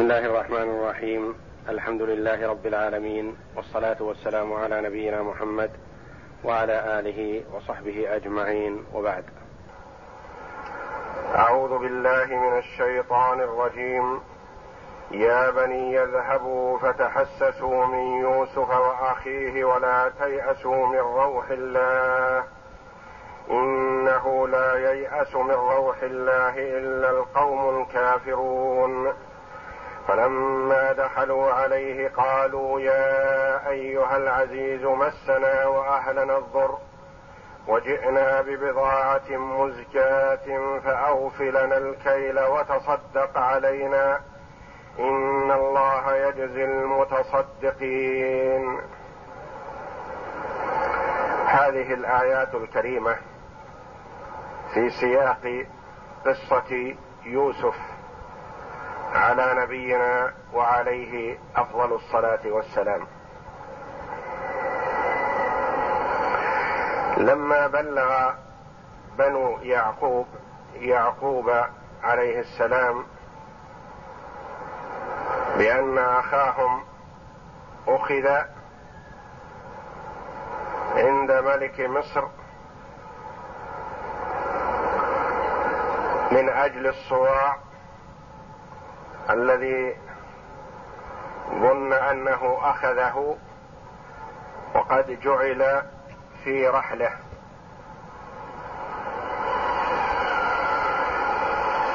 بسم الله الرحمن الرحيم الحمد لله رب العالمين والصلاه والسلام على نبينا محمد وعلى اله وصحبه اجمعين وبعد اعوذ بالله من الشيطان الرجيم يا بني يذهبوا فتحسسوا من يوسف واخيه ولا تياسوا من روح الله انه لا يياس من روح الله الا القوم الكافرون فلما دخلوا عليه قالوا يا أيها العزيز مسنا وأهلنا الضر وجئنا ببضاعة مزجاة فاوف لنا الكيل وتصدق علينا إن الله يجزي المتصدقين. هذه الآيات الكريمة في سياق قصة يوسف على نبينا وعليه أفضل الصلاة والسلام. لما بلغ بنو يعقوب يعقوب عليه السلام بأن أخاهم أخذ عند ملك مصر من أجل الصواع الذي ظن أنه أخذه وقد جعل في رحله.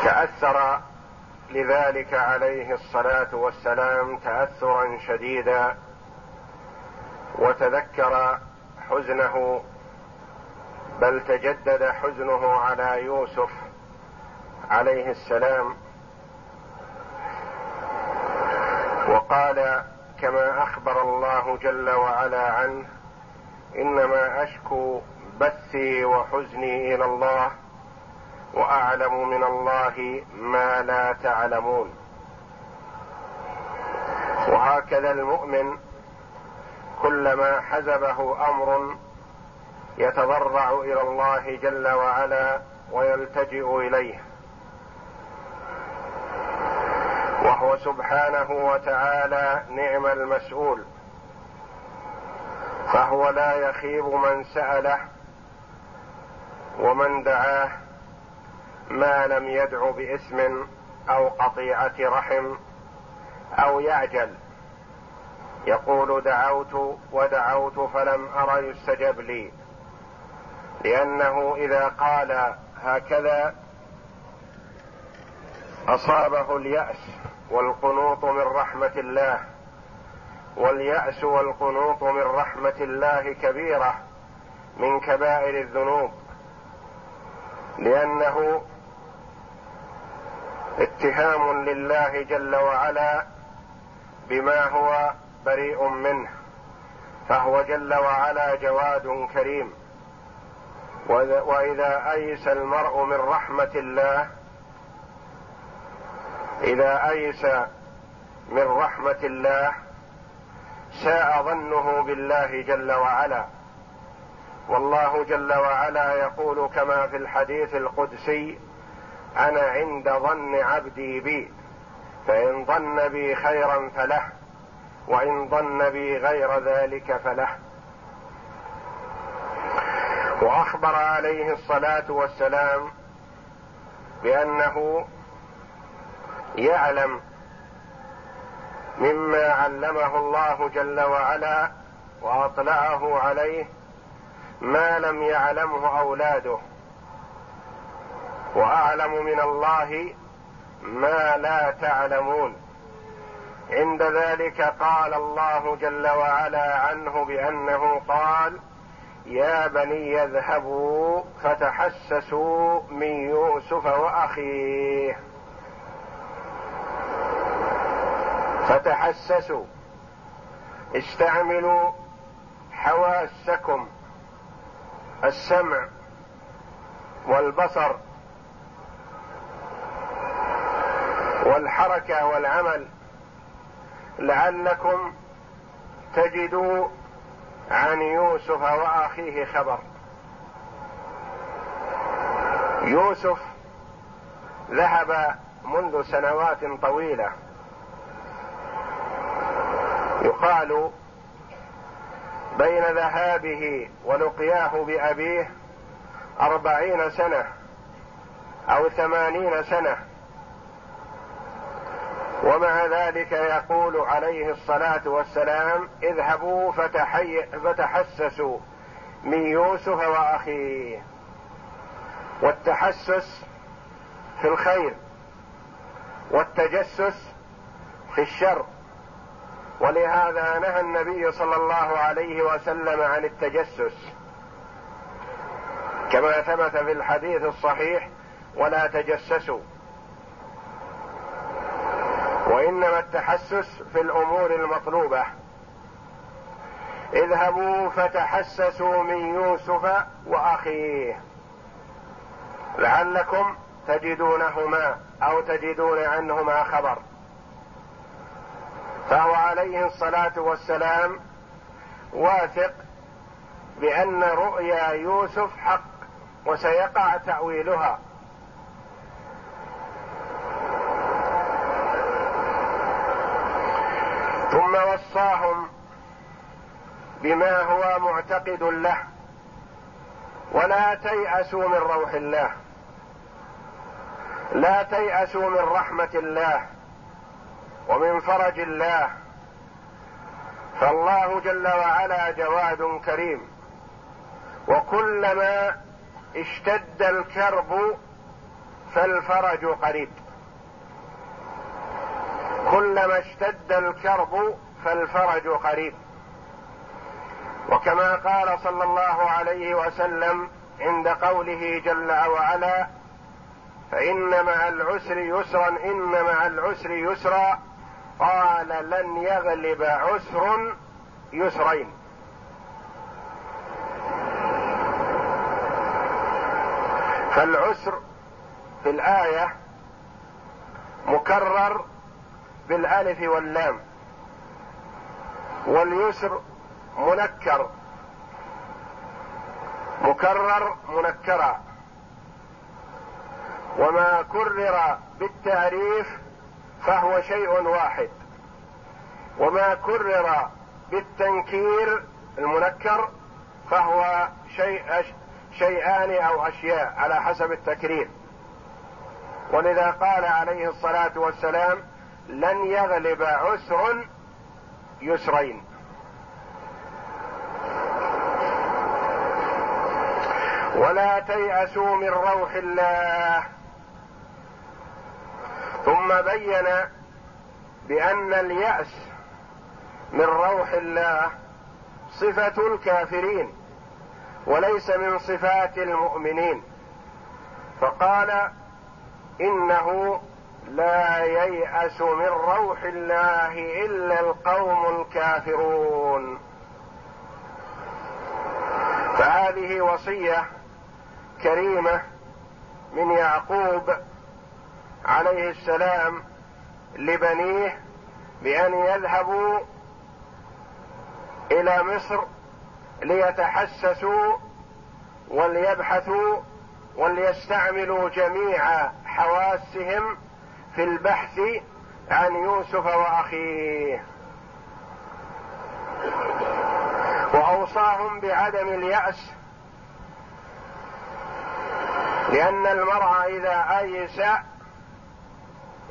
تأثر لذلك عليه الصلاة والسلام تأثرا شديدا وتذكر حزنه بل تجدد حزنه على يوسف عليه السلام. وقال كما أخبر الله جل وعلا عنه إنما أشكو بثي وحزني إلى الله وأعلم من الله ما لا تعلمون. وهكذا المؤمن كلما حزبه أمر يتضرع إلى الله جل وعلا ويلتجئ إليه. سبحانه وتعالى نعم المسؤول فهو لا يخيب من سأله ومن دعاه ما لم يدع باثم أو قطيعة رحم أو يعجل. يقول دعوت ودعوت فلم أر يستجب لي لأنه إذا قال هكذا أصابه اليأس. والقنوط من رحمة الله واليأس والقنوط من رحمة الله كبيرة من كبائر الذنوب لأنه اتهام لله جل وعلا بما هو بريء منه فهو جل وعلا جواد كريم. واذا أيس المرء من رحمة الله إذا أيس من رحمة الله ساء ظنه بالله جل وعلا. والله جل وعلا يقول كما في الحديث القدسي أنا عند ظن عبدي بي فإن ظن بي خيرا فله وإن ظن بي غير ذلك فله. وأخبر عليه الصلاة والسلام بأنه يعلم مما علمه الله جل وعلا وأطلعه عليه ما لم يعلمه أولاده. وأعلم من الله ما لا تعلمون. عند ذلك قال الله جل وعلا عنه بأنه قال يا بني اذهبوا فتحسسوا من يوسف وأخيه. فتحسسوا. استعملوا حواسكم. السمع والبصر والحركة والعمل لعلكم تجدوا عن يوسف وأخيه خبر. يوسف ذهب منذ سنوات طويلة. يقال بين ذهابه ولقياه بأبيه أربعين سنة أو ثمانين سنة. ومع ذلك يقول عليه الصلاة والسلام اذهبوا فتحي فتحسسوا من يوسف وأخيه. والتحسس في الخير والتجسس في الشر. ولهذا نهى النبي صلى الله عليه وسلم عن التجسس. كما ثبت في الحديث الصحيح ولا تجسسوا. وإنما التحسس في الأمور المطلوبة. اذهبوا فتحسسوا من يوسف وأخيه. لعلكم تجدونهما أو تجدون عنهما خبر. فهو عليه الصلاة والسلام واثق بأن رؤيا يوسف حق وسيقع تأويلها. ثم وصاهم بما هو معتقد له ولا تيأسوا من روح الله لا تيأسوا من رحمة الله. ومن فرج الله. فالله جل وعلا جواد كريم. وكلما اشتد الكرب فالفرج قريب. كلما اشتد الكرب فالفرج قريب. وكما قال صلى الله عليه وسلم عند قوله جل وعلا فإن مع العسر يسرا إن مع العسر يسرا. قال لن يغلب عسر يسرين. فالعسر في الآية مكرر بالألف واللام. واليسر منكر. مكرر منكرا. وما كرر بالتعريف فهو شيء واحد. وما كرر بالتنكير المنكر فهو شيء شيئان أو أشياء على حسب التكرير. ولذا قال عليه الصلاة والسلام لن يغلب عسر يسرين. ولا تيأسوا من روح الله. ثم بين بأن اليأس من روح الله صفة الكافرين وليس من صفات المؤمنين. فقال إنه لا ييأس من روح الله إلا القوم الكافرون. فهذه وصية كريمة من يعقوب عليه السلام لبنيه بأن يذهبوا إلى مصر ليتحسسوا وليبحثوا وليستعملوا جميع حواسهم في البحث عن يوسف وأخيه. وأوصاهم بعدم اليأس لأن المرء إذا أيس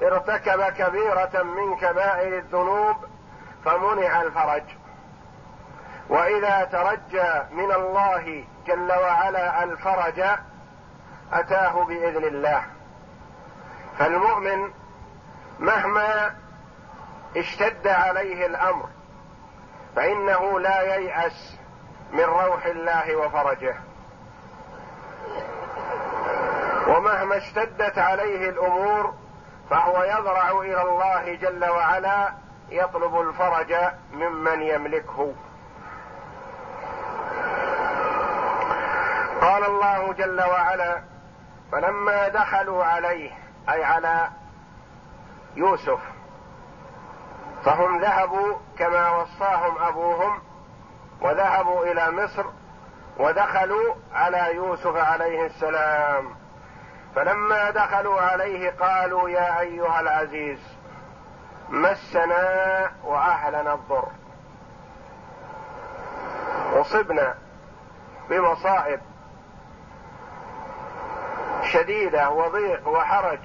ارتكب كبيرة من كبائر الذنوب فمنع الفرج. وإذا ترجى من الله جل وعلا الفرج أتاه بإذن الله. فالمؤمن مهما اشتد عليه الأمر فإنه لا ييأس من روح الله وفرجه. ومهما اشتدت عليه الأمور فهو يضرع إلى الله جل وعلا يطلب الفرج ممن يملكه. قال الله جل وعلا فلما دخلوا عليه أي على يوسف فهم ذهبوا كما وصاهم أبوهم وذهبوا إلى مصر ودخلوا على يوسف عليه السلام. فلما دخلوا عليه قالوا يا أيها العزيز مسنا وأهلنا الضر. أصبن بمصائب شديدة وضيق وحرج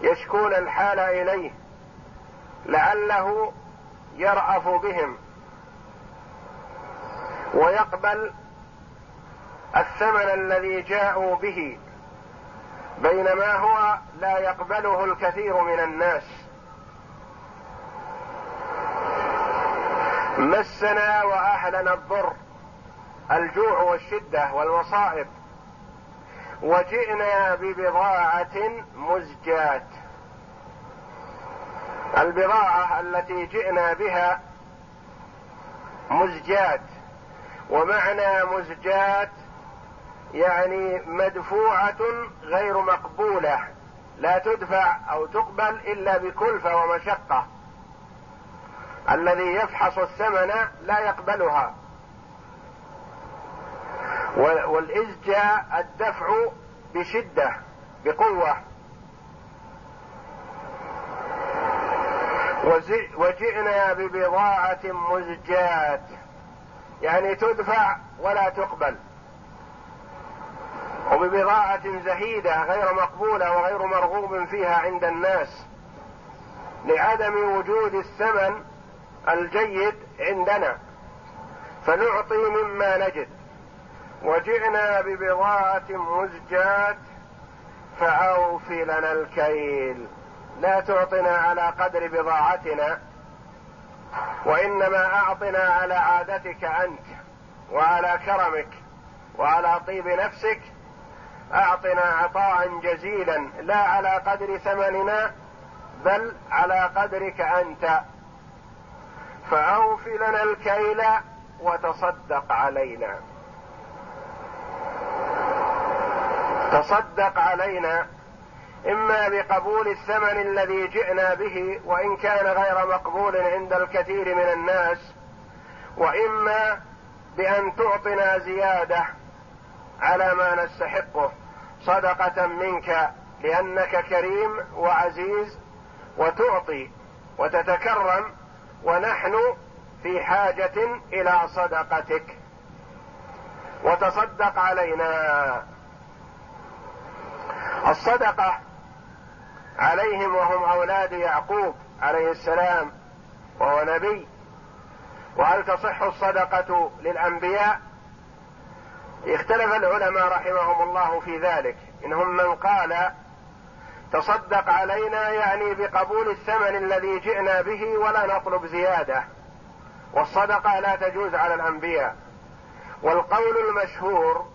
يشكون الحال إليه لعله يرأف بهم ويقبل الثمن الذي جاءوا به. بينما هو لا يقبله الكثير من الناس. مسنا وأهلنا الضر الجوع والشدة والمصائب وجئنا ببضاعة مزجات البضاعة التي جئنا بها مزجات ومعنى مزجات يعني مدفوعة غير مقبولة لا تدفع أو تقبل إلا بكلفة ومشقة. الذي يفحص الثمن لا يقبلها. والإزجاء الدفع بشدة بقوة. وجئنا ببضاعة مزجات يعني تدفع ولا تقبل. وببضاعة زهيدة غير مقبولة وغير مرغوب فيها عند الناس لعدم وجود الثمن الجيد عندنا. فنعطي مما نجد. وجئنا ببضاعة مزجات فأوف لنا الكيل. لا تعطنا على قدر بضاعتنا وإنما أعطنا على عادتك أنت وعلى كرمك وعلى طيب نفسك أعطنا عطاء جزيلا لا على قدر ثمننا بل على قدرك أنت. فأوف لنا الكيل وتصدق علينا. تصدق علينا إما بقبول الثمن الذي جئنا به وإن كان غير مقبول عند الكثير من الناس وإما بأن تعطنا زيادة. على ما نستحقه صدقة منك لأنك كريم وعزيز وتعطي وتتكرم ونحن في حاجة إلى صدقتك. وتصدق علينا. الصدقة عليهم وهم أولاد يعقوب عليه السلام وهو نبي. وهل تصح الصدقة للأنبياء؟ اختلف العلماء رحمهم الله في ذلك. منهم من قال تصدق علينا يعني بقبول الثمن الذي جئنا به ولا نطلب زيادة. والصدقة لا تجوز على الأنبياء. والقول المشهور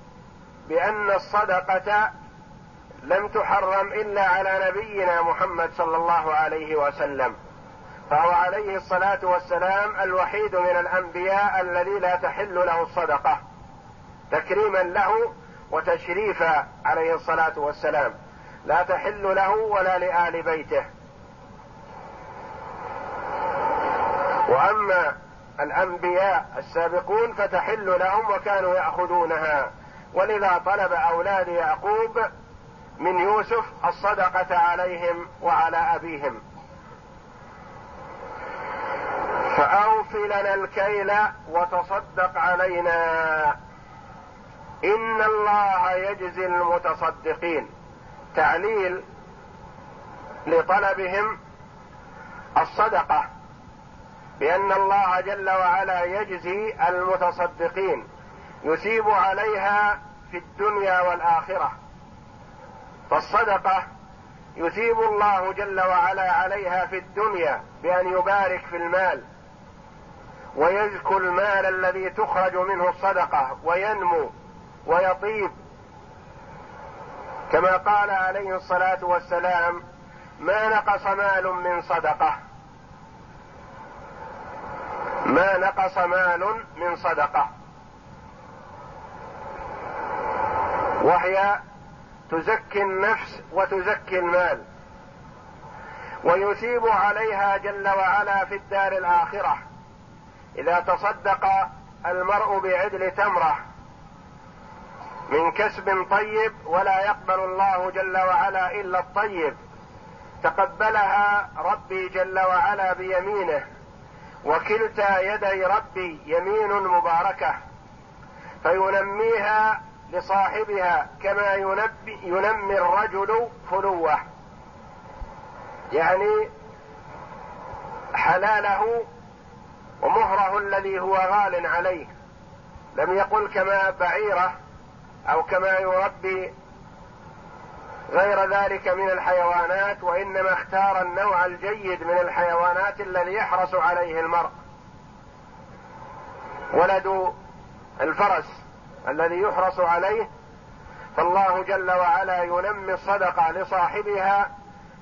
بأن الصدقة لم تحرم إلا على نبينا محمد صلى الله عليه وسلم. فهو عليه الصلاة والسلام الوحيد من الأنبياء الذي لا تحل له الصدقة. تكريما له وتشريفا عليه الصلاة والسلام. لا تحل له ولا لآل بيته. وأما الأنبياء السابقون فتحل لهم وكانوا يأخذونها. ولذا طلب أولاد يعقوب من يوسف الصدقة عليهم وعلى أبيهم. فاوف لنا الكيل وتصدق علينا. إن الله يجزي المتصدقين. تعليل لطلبهم الصدقة بأن الله جل وعلا يجزي المتصدقين يثيب عليها في الدنيا والآخرة. فالصدقة يثيب الله جل وعلا عليها في الدنيا بأن يبارك في المال ويزكو المال الذي تخرج منه الصدقة وينمو ويطيب. كما قال عليه الصلاة والسلام ما نقص مال من صدقة. ما نقص مال من صدقة. وهي تزكي النفس وتزكي المال. ويثيب عليها جل وعلا في الدار الآخرة. إذا تصدق المرء بعدل تمرة. من كسب طيب ولا يقبل الله جل وعلا إلا الطيب. تقبلها ربي جل وعلا بيمينه وكلتا يدي ربي يمين مباركة. فينميها لصاحبها كما ينبي ينمي الرجل فلوة. يعني حلاله ومهره الذي هو غال عليه. لم يقل كما بعيره أو كما يربي غير ذلك من الحيوانات وإنما اختار النوع الجيد من الحيوانات الذي يحرص عليه المرء. ولد الفرس الذي يحرص عليه فالله جل وعلا ينمي الصدقة لصاحبها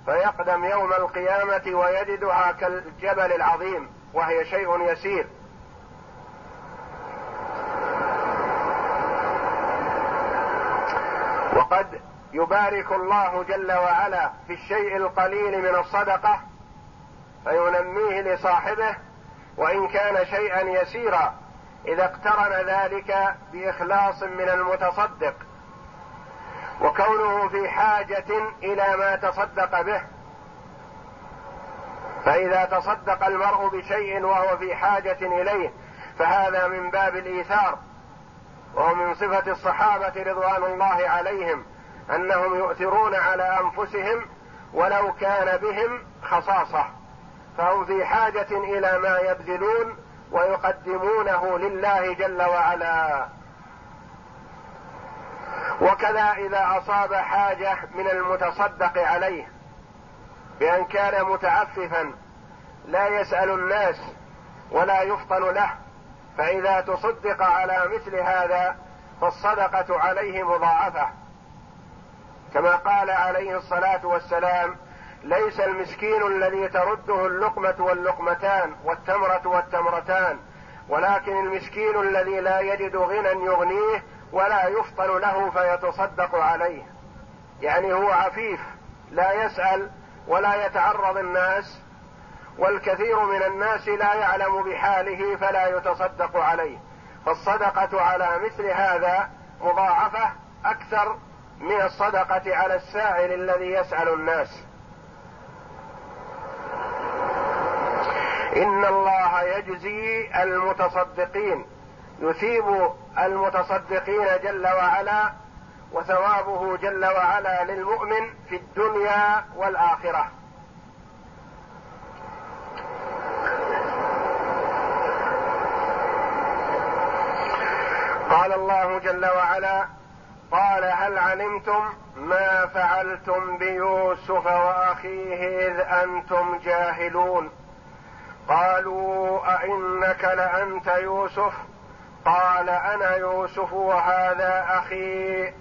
فيقدم يوم القيامة ويجدها كالجبل العظيم وهي شيء يسير وقد يبارك الله جل وعلا في الشيء القليل من الصدقة فينميه لصاحبه وإن كان شيئا يسيرا إذا اقترن ذلك بإخلاص من المتصدق وكونه في حاجة إلى ما تصدق به. فإذا تصدق المرء بشيء وهو في حاجة إليه فهذا من باب الإيثار وهو من صفة الصحابة رضوان الله عليهم. أنهم يؤثرون على أنفسهم ولو كان بهم خصاصة فهم في حاجة إلى ما يبذلون ويقدمونه لله جل وعلا. وكذا إذا أصاب حاجة من المتصدق عليه بأن كان متعففا لا يسأل الناس ولا يفطن له فإذا تصدق على مثل هذا فالصدقة عليه مضاعفة. كما قال عليه الصلاة والسلام ليس المسكين الذي ترده اللقمة واللقمتان والتمرة والتمرتان ولكن المسكين الذي لا يجد غنى يغنيه ولا يفطن له فيتصدق عليه. يعني هو عفيف لا يسأل ولا يتعرض الناس والكثير من الناس لا يعلم بحاله فلا يتصدق عليه. فالصدقة على مثل هذا مضاعفة أكثر من الصدقة على السائل الذي يسأل الناس. إن الله يجزي المتصدقين يثيب المتصدقين جل وعلا وثوابه جل وعلا للمؤمن في الدنيا والآخرة. قال الله جل وعلا قال هل علمتم ما فعلتم بيوسف وأخيه إذ أنتم جاهلون؟ قالوا أئنك لأنت يوسف؟ قال أنا يوسف وهذا أخي.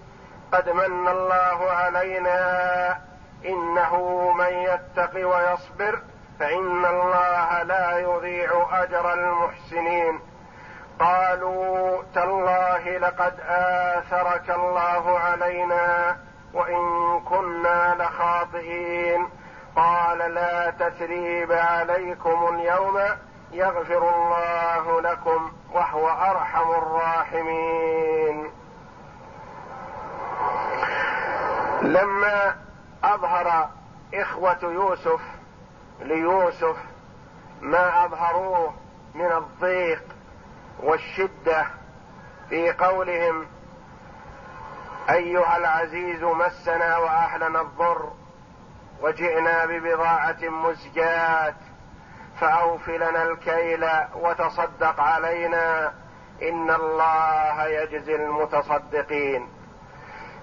قد من الله علينا إنه من يتق ويصبر فإن الله لا يضيع أجر المحسنين. قالوا تالله لقد آثرك الله علينا وإن كنا لخاطئين. قال لا تثريب عليكم اليوم يغفر الله لكم وهو أرحم الراحمين. لما أظهر إخوة يوسف ليوسف ما أظهروه من الضيق والشدة في قولهم أيها العزيز مسنا وأهلنا الضر وجئنا ببضاعة مزجاة فأوف لنا الكيل وتصدق علينا إن الله يجزي المتصدقين.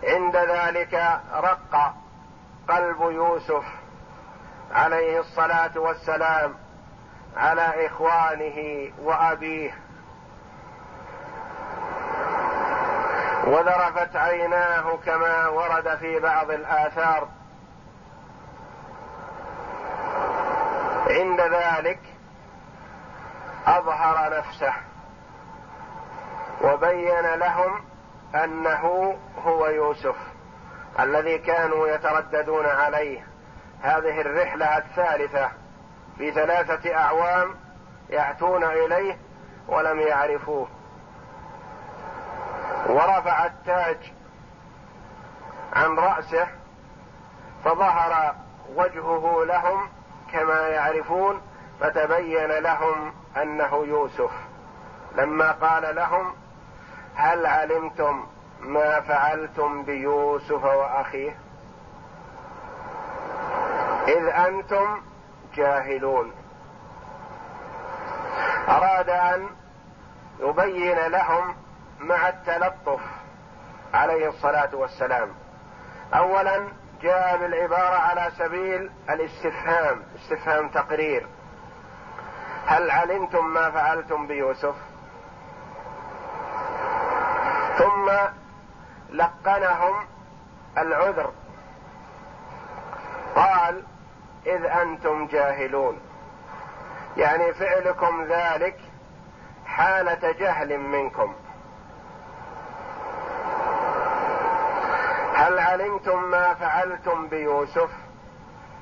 عند ذلك رق قلب يوسف عليه الصلاة والسلام على إخوانه وأبيه. وذرفت عيناه كما ورد في بعض الآثار. عند ذلك أظهر نفسه وبين لهم أنه هو يوسف الذي كانوا يترددون عليه. هذه الرحلة الثالثة في ثلاثة أعوام يأتون إليه ولم يعرفوه. ورفع التاج عن رأسه فظهر وجهه لهم كما يعرفون فتبين لهم أنه يوسف. لما قال لهم هل علمتم ما فعلتم بيوسف وأخيه؟ إذ أنتم جاهلون. أراد أن يبين لهم مع التلطف عليه الصلاة والسلام. اولا جاء بالعبارة على سبيل الاستفهام استفهام تقرير. هل علمتم ما فعلتم بيوسف؟ ثم لقنهم العذر. قال إذ أنتم جاهلون. يعني فعلكم ذلك حالة جهل منكم. هل علمتم ما فعلتم بيوسف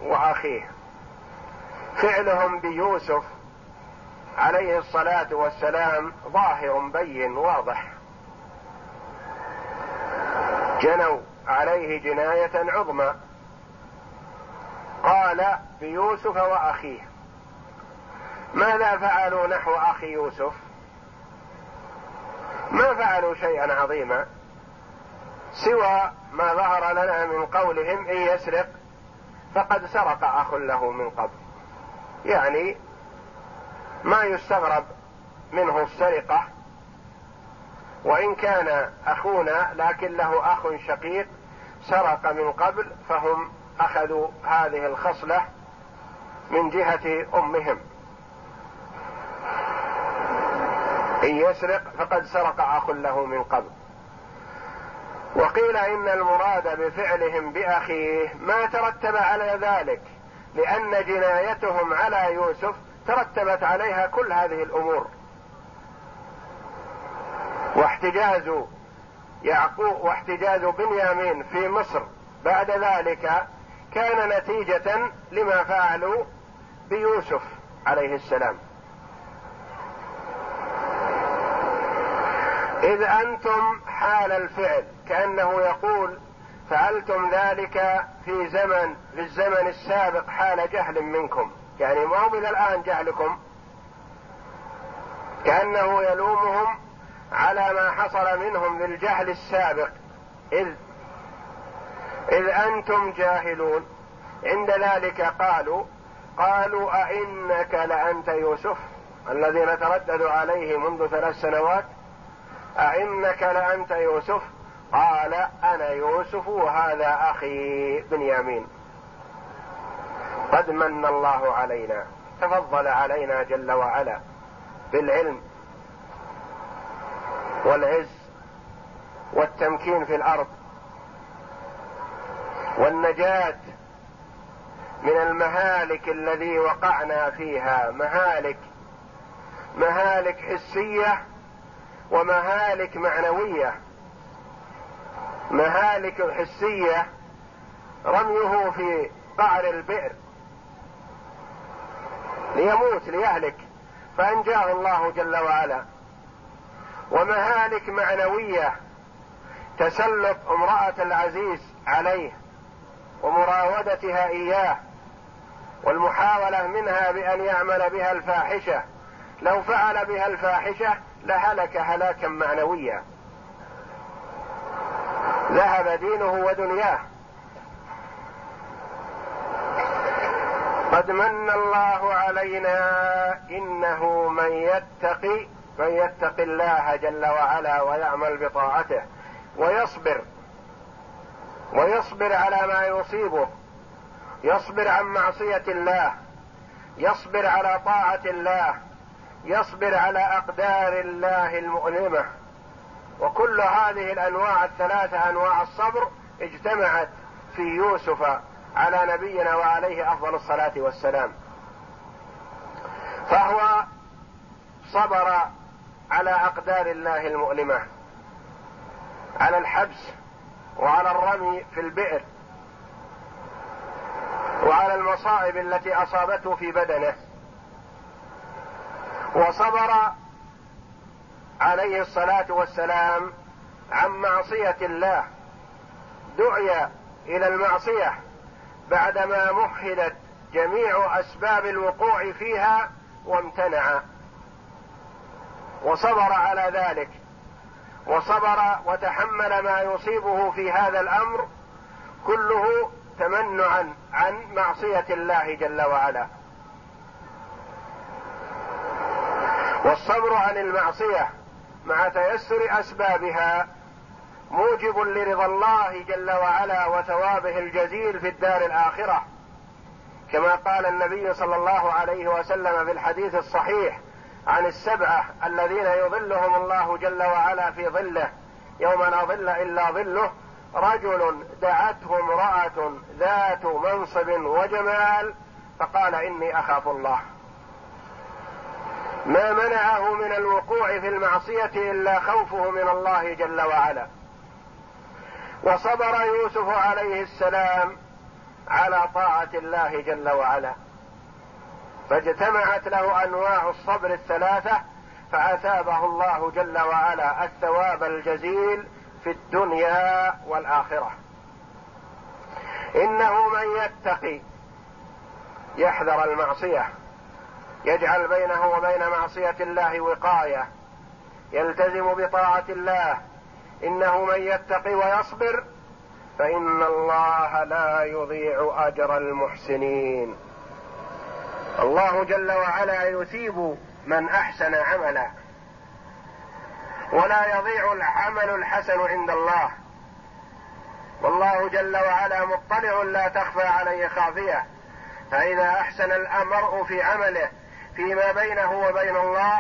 وأخيه؟ فعلهم بيوسف عليه الصلاة والسلام ظاهر بين واضح. جنوا عليه جناية عظمى. قال بيوسف وأخيه ماذا فعلوا نحو أخي يوسف؟ ما فعلوا شيئا عظيما. سوى ما ظهر لنا من قولهم إن يسرق فقد سرق أخ له من قبل. يعني ما يستغرب منه السرقة وإن كان أخونا لكن له أخ شقيق سرق من قبل فهم أخذوا هذه الخصلة من جهة أمهم. إن يسرق فقد سرق أخ له من قبل. وقيل إن المراد بفعلهم بأخيه ما ترتب على ذلك لأن جنايتهم على يوسف ترتبت عليها كل هذه الأمور. واحتجاز يعقوب واحتجاز بنيامين في مصر بعد ذلك كان نتيجة لما فعلوا بيوسف عليه السلام. إذ أنتم حال الفعل كأنه يقول فعلتم ذلك في زمن في الزمن السابق حال جهل منكم. يعني ما هو إلى الآن جهلكم؟ كأنه يلومهم على ما حصل منهم بالجهل السابق. إذ إذ أنتم جاهلون. عند ذلك قالوا قالوا أئنك لأنت يوسف الذي نتردد عليه منذ ثلاث سنوات. أئنك لأنت يوسف؟ قال أنا يوسف وهذا أخي بنيامين قد من الله علينا. تفضل علينا جل وعلا بالعلم والعز والتمكين في الأرض والنجاة من المهالك الذي وقعنا فيها. مهالك مهالك حسية ومهالك معنوية مهالك حسية رميه في قعر البئر. ليموت ليهلك. فانجاه الله جل وعلا. ومهالك معنوية تسلط امرأة العزيز عليه ومراودتها إياه والمحاولة منها بأن يعمل بها الفاحشة. لو فعل بها الفاحشة لهلك هلاكا معنويا. ذهب دينه ودنياه. قد من الله علينا إنه من يتقي من يتق الله جل وعلا ويعمل بطاعته ويصبر ويصبر على ما يصيبه يصبر عن معصية الله يصبر على طاعة الله يصبر على أقدار الله المؤلمة. وكل هذه الأنواع الثلاثه أنواع الصبر اجتمعت في يوسف على نبينا وعليه أفضل الصلاة والسلام. فهو صبر على أقدار الله المؤلمة. على الحبس وعلى الرمي في البئر. وعلى المصائب التي أصابته في بدنه. وصبر عليه الصلاة والسلام عن معصية الله دعي إلى المعصية بعدما مهدت جميع أسباب الوقوع فيها وامتنع. وصبر على ذلك وصبر وتحمل ما يصيبه في هذا الأمر كله تمنعا عن معصية الله جل وعلا. والصبر عن المعصية مع تيسر أسبابها موجب لرضا الله جل وعلا وثوابه الجزيل في الدار الآخرة. كما قال النبي صلى الله عليه وسلم في الحديث الصحيح عن السبعة الذين يظلهم الله جل وعلا في ظله يوم لا ظل إلا ظله رجل دعته امرأة ذات منصب وجمال فقال إني أخاف الله. ما منعه من الوقوع في المعصية إلا خوفه من الله جل وعلا. وصبر يوسف عليه السلام على طاعة الله جل وعلا. فاجتمعت له أنواع الصبر الثلاثة فأثابه الله جل وعلا الثواب الجزيل في الدنيا والآخرة. إنه من يتقي يحذر المعصية. يجعل بينه وبين معصية الله وقاية. يلتزم بطاعة الله. إنه من يتقي ويصبر فإن الله لا يضيع أجر المحسنين. الله جل وعلا يثيب من أحسن عملا. ولا يضيع العمل الحسن عند الله. والله جل وعلا مطلع لا تخفى عليه خافية. فإذا أحسن المرء في عمله فيما بينه وبين الله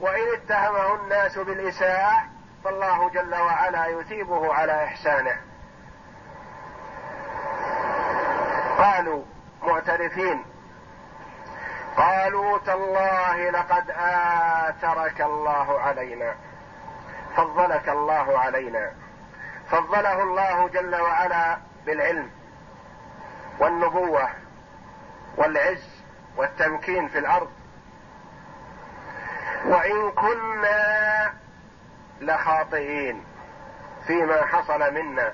وإن اتهمه الناس بالإساءة فالله جل وعلا يثيبه على إحسانه. قالوا معترفين قالوا تالله لقد آثرك الله علينا فضلك الله علينا فضله الله جل وعلا بالعلم والنبوة والعز والتمكين في الأرض. وإن كنا لخاطئين فيما حصل منا.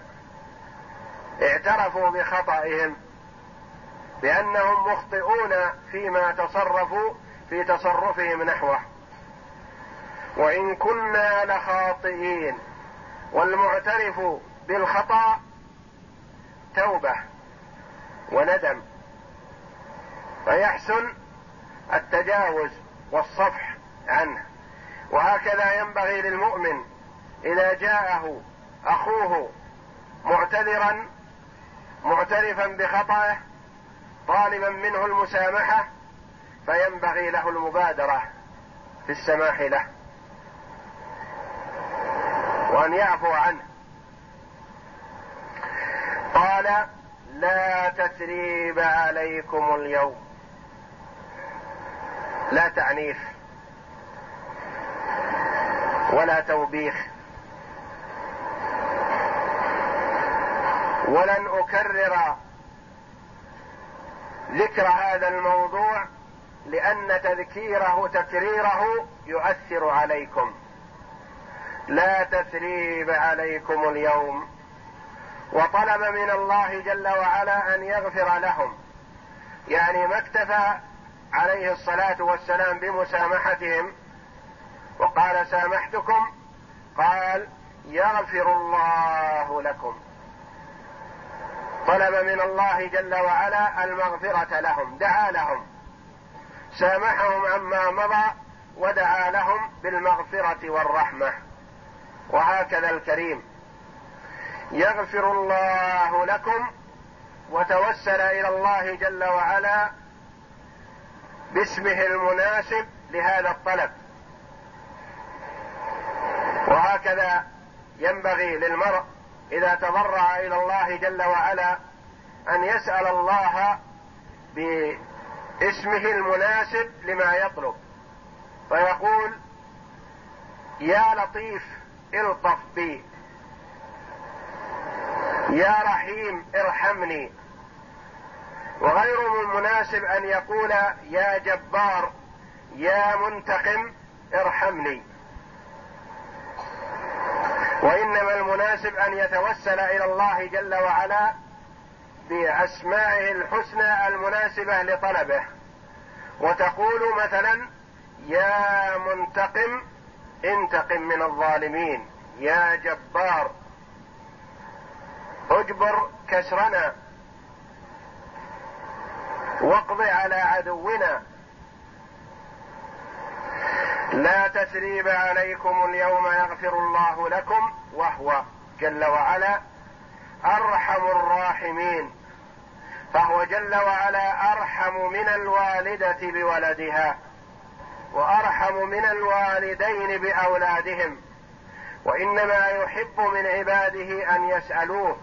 اعترفوا بخطئهم بأنهم مخطئون فيما تصرفوا في تصرفهم نحوه. وإن كنا لخاطئين والمعترف بالخطأ توبة وندم. فيحسن التجاوز والصفح عنه. وهكذا ينبغي للمؤمن إذا جاءه أخوه معتذرا معترفا بخطئه طالبا منه المسامحة فينبغي له المبادرة في السماح له. وأن يعفو عنه. قال لا تثريب عليكم اليوم. لا تعنيف. ولا توبيخ. ولن أكرر ذكر هذا الموضوع لأن تذكيره تكريره يؤثر عليكم. لا تثريب عليكم اليوم. وطلب من الله جل وعلا أن يغفر لهم. يعني ما اكتفى عليه الصلاة والسلام بمسامحتهم وقال سامحتكم؟ قال يغفر الله لكم. طلب من الله جل وعلا المغفرة لهم دعا لهم. سامحهم عما مضى ودعا لهم بالمغفرة والرحمة. وهكذا الكريم. يغفر الله لكم وتوسل إلى الله جل وعلا باسمه المناسب لهذا الطلب. وهكذا ينبغي للمرء إذا تضرع إلى الله جل وعلا أن يسأل الله باسمه المناسب لما يطلب. فيقول يا لطيف الطف بي. يا رحيم ارحمني. وغير من المناسب أن يقول يا جبار. يا منتقم ارحمني. وإنما المناسب أن يتوسل إلى الله جل وعلا بأسمائه الحسنى المناسبة لطلبه. وتقول مثلا يا منتقم انتقم من الظالمين. يا جبار اجبر كسرنا. واقض على عدونا. لا تثريب عليكم اليوم يغفر الله لكم وهو جل وعلا أرحم الراحمين. فهو جل وعلا أرحم من الوالدة بولدها وأرحم من الوالدين بأولادهم. وإنما يحب من عباده أن يسألوه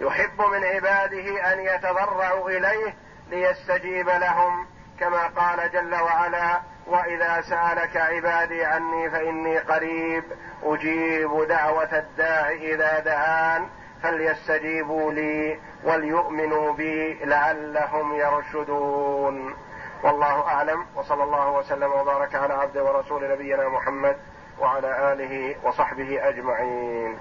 يحب من عباده أن يتضرعوا إليه ليستجيب لهم كما قال جل وعلا وإذا سألك عبادي عني فإني قريب أجيب دعوة الداع إذا دعان فليستجيبوا لي وليؤمنوا بي لعلهم يرشدون. والله أعلم وصلى الله وسلم وبارك على عبده ورسول نبينا محمد وعلى آله وصحبه أجمعين.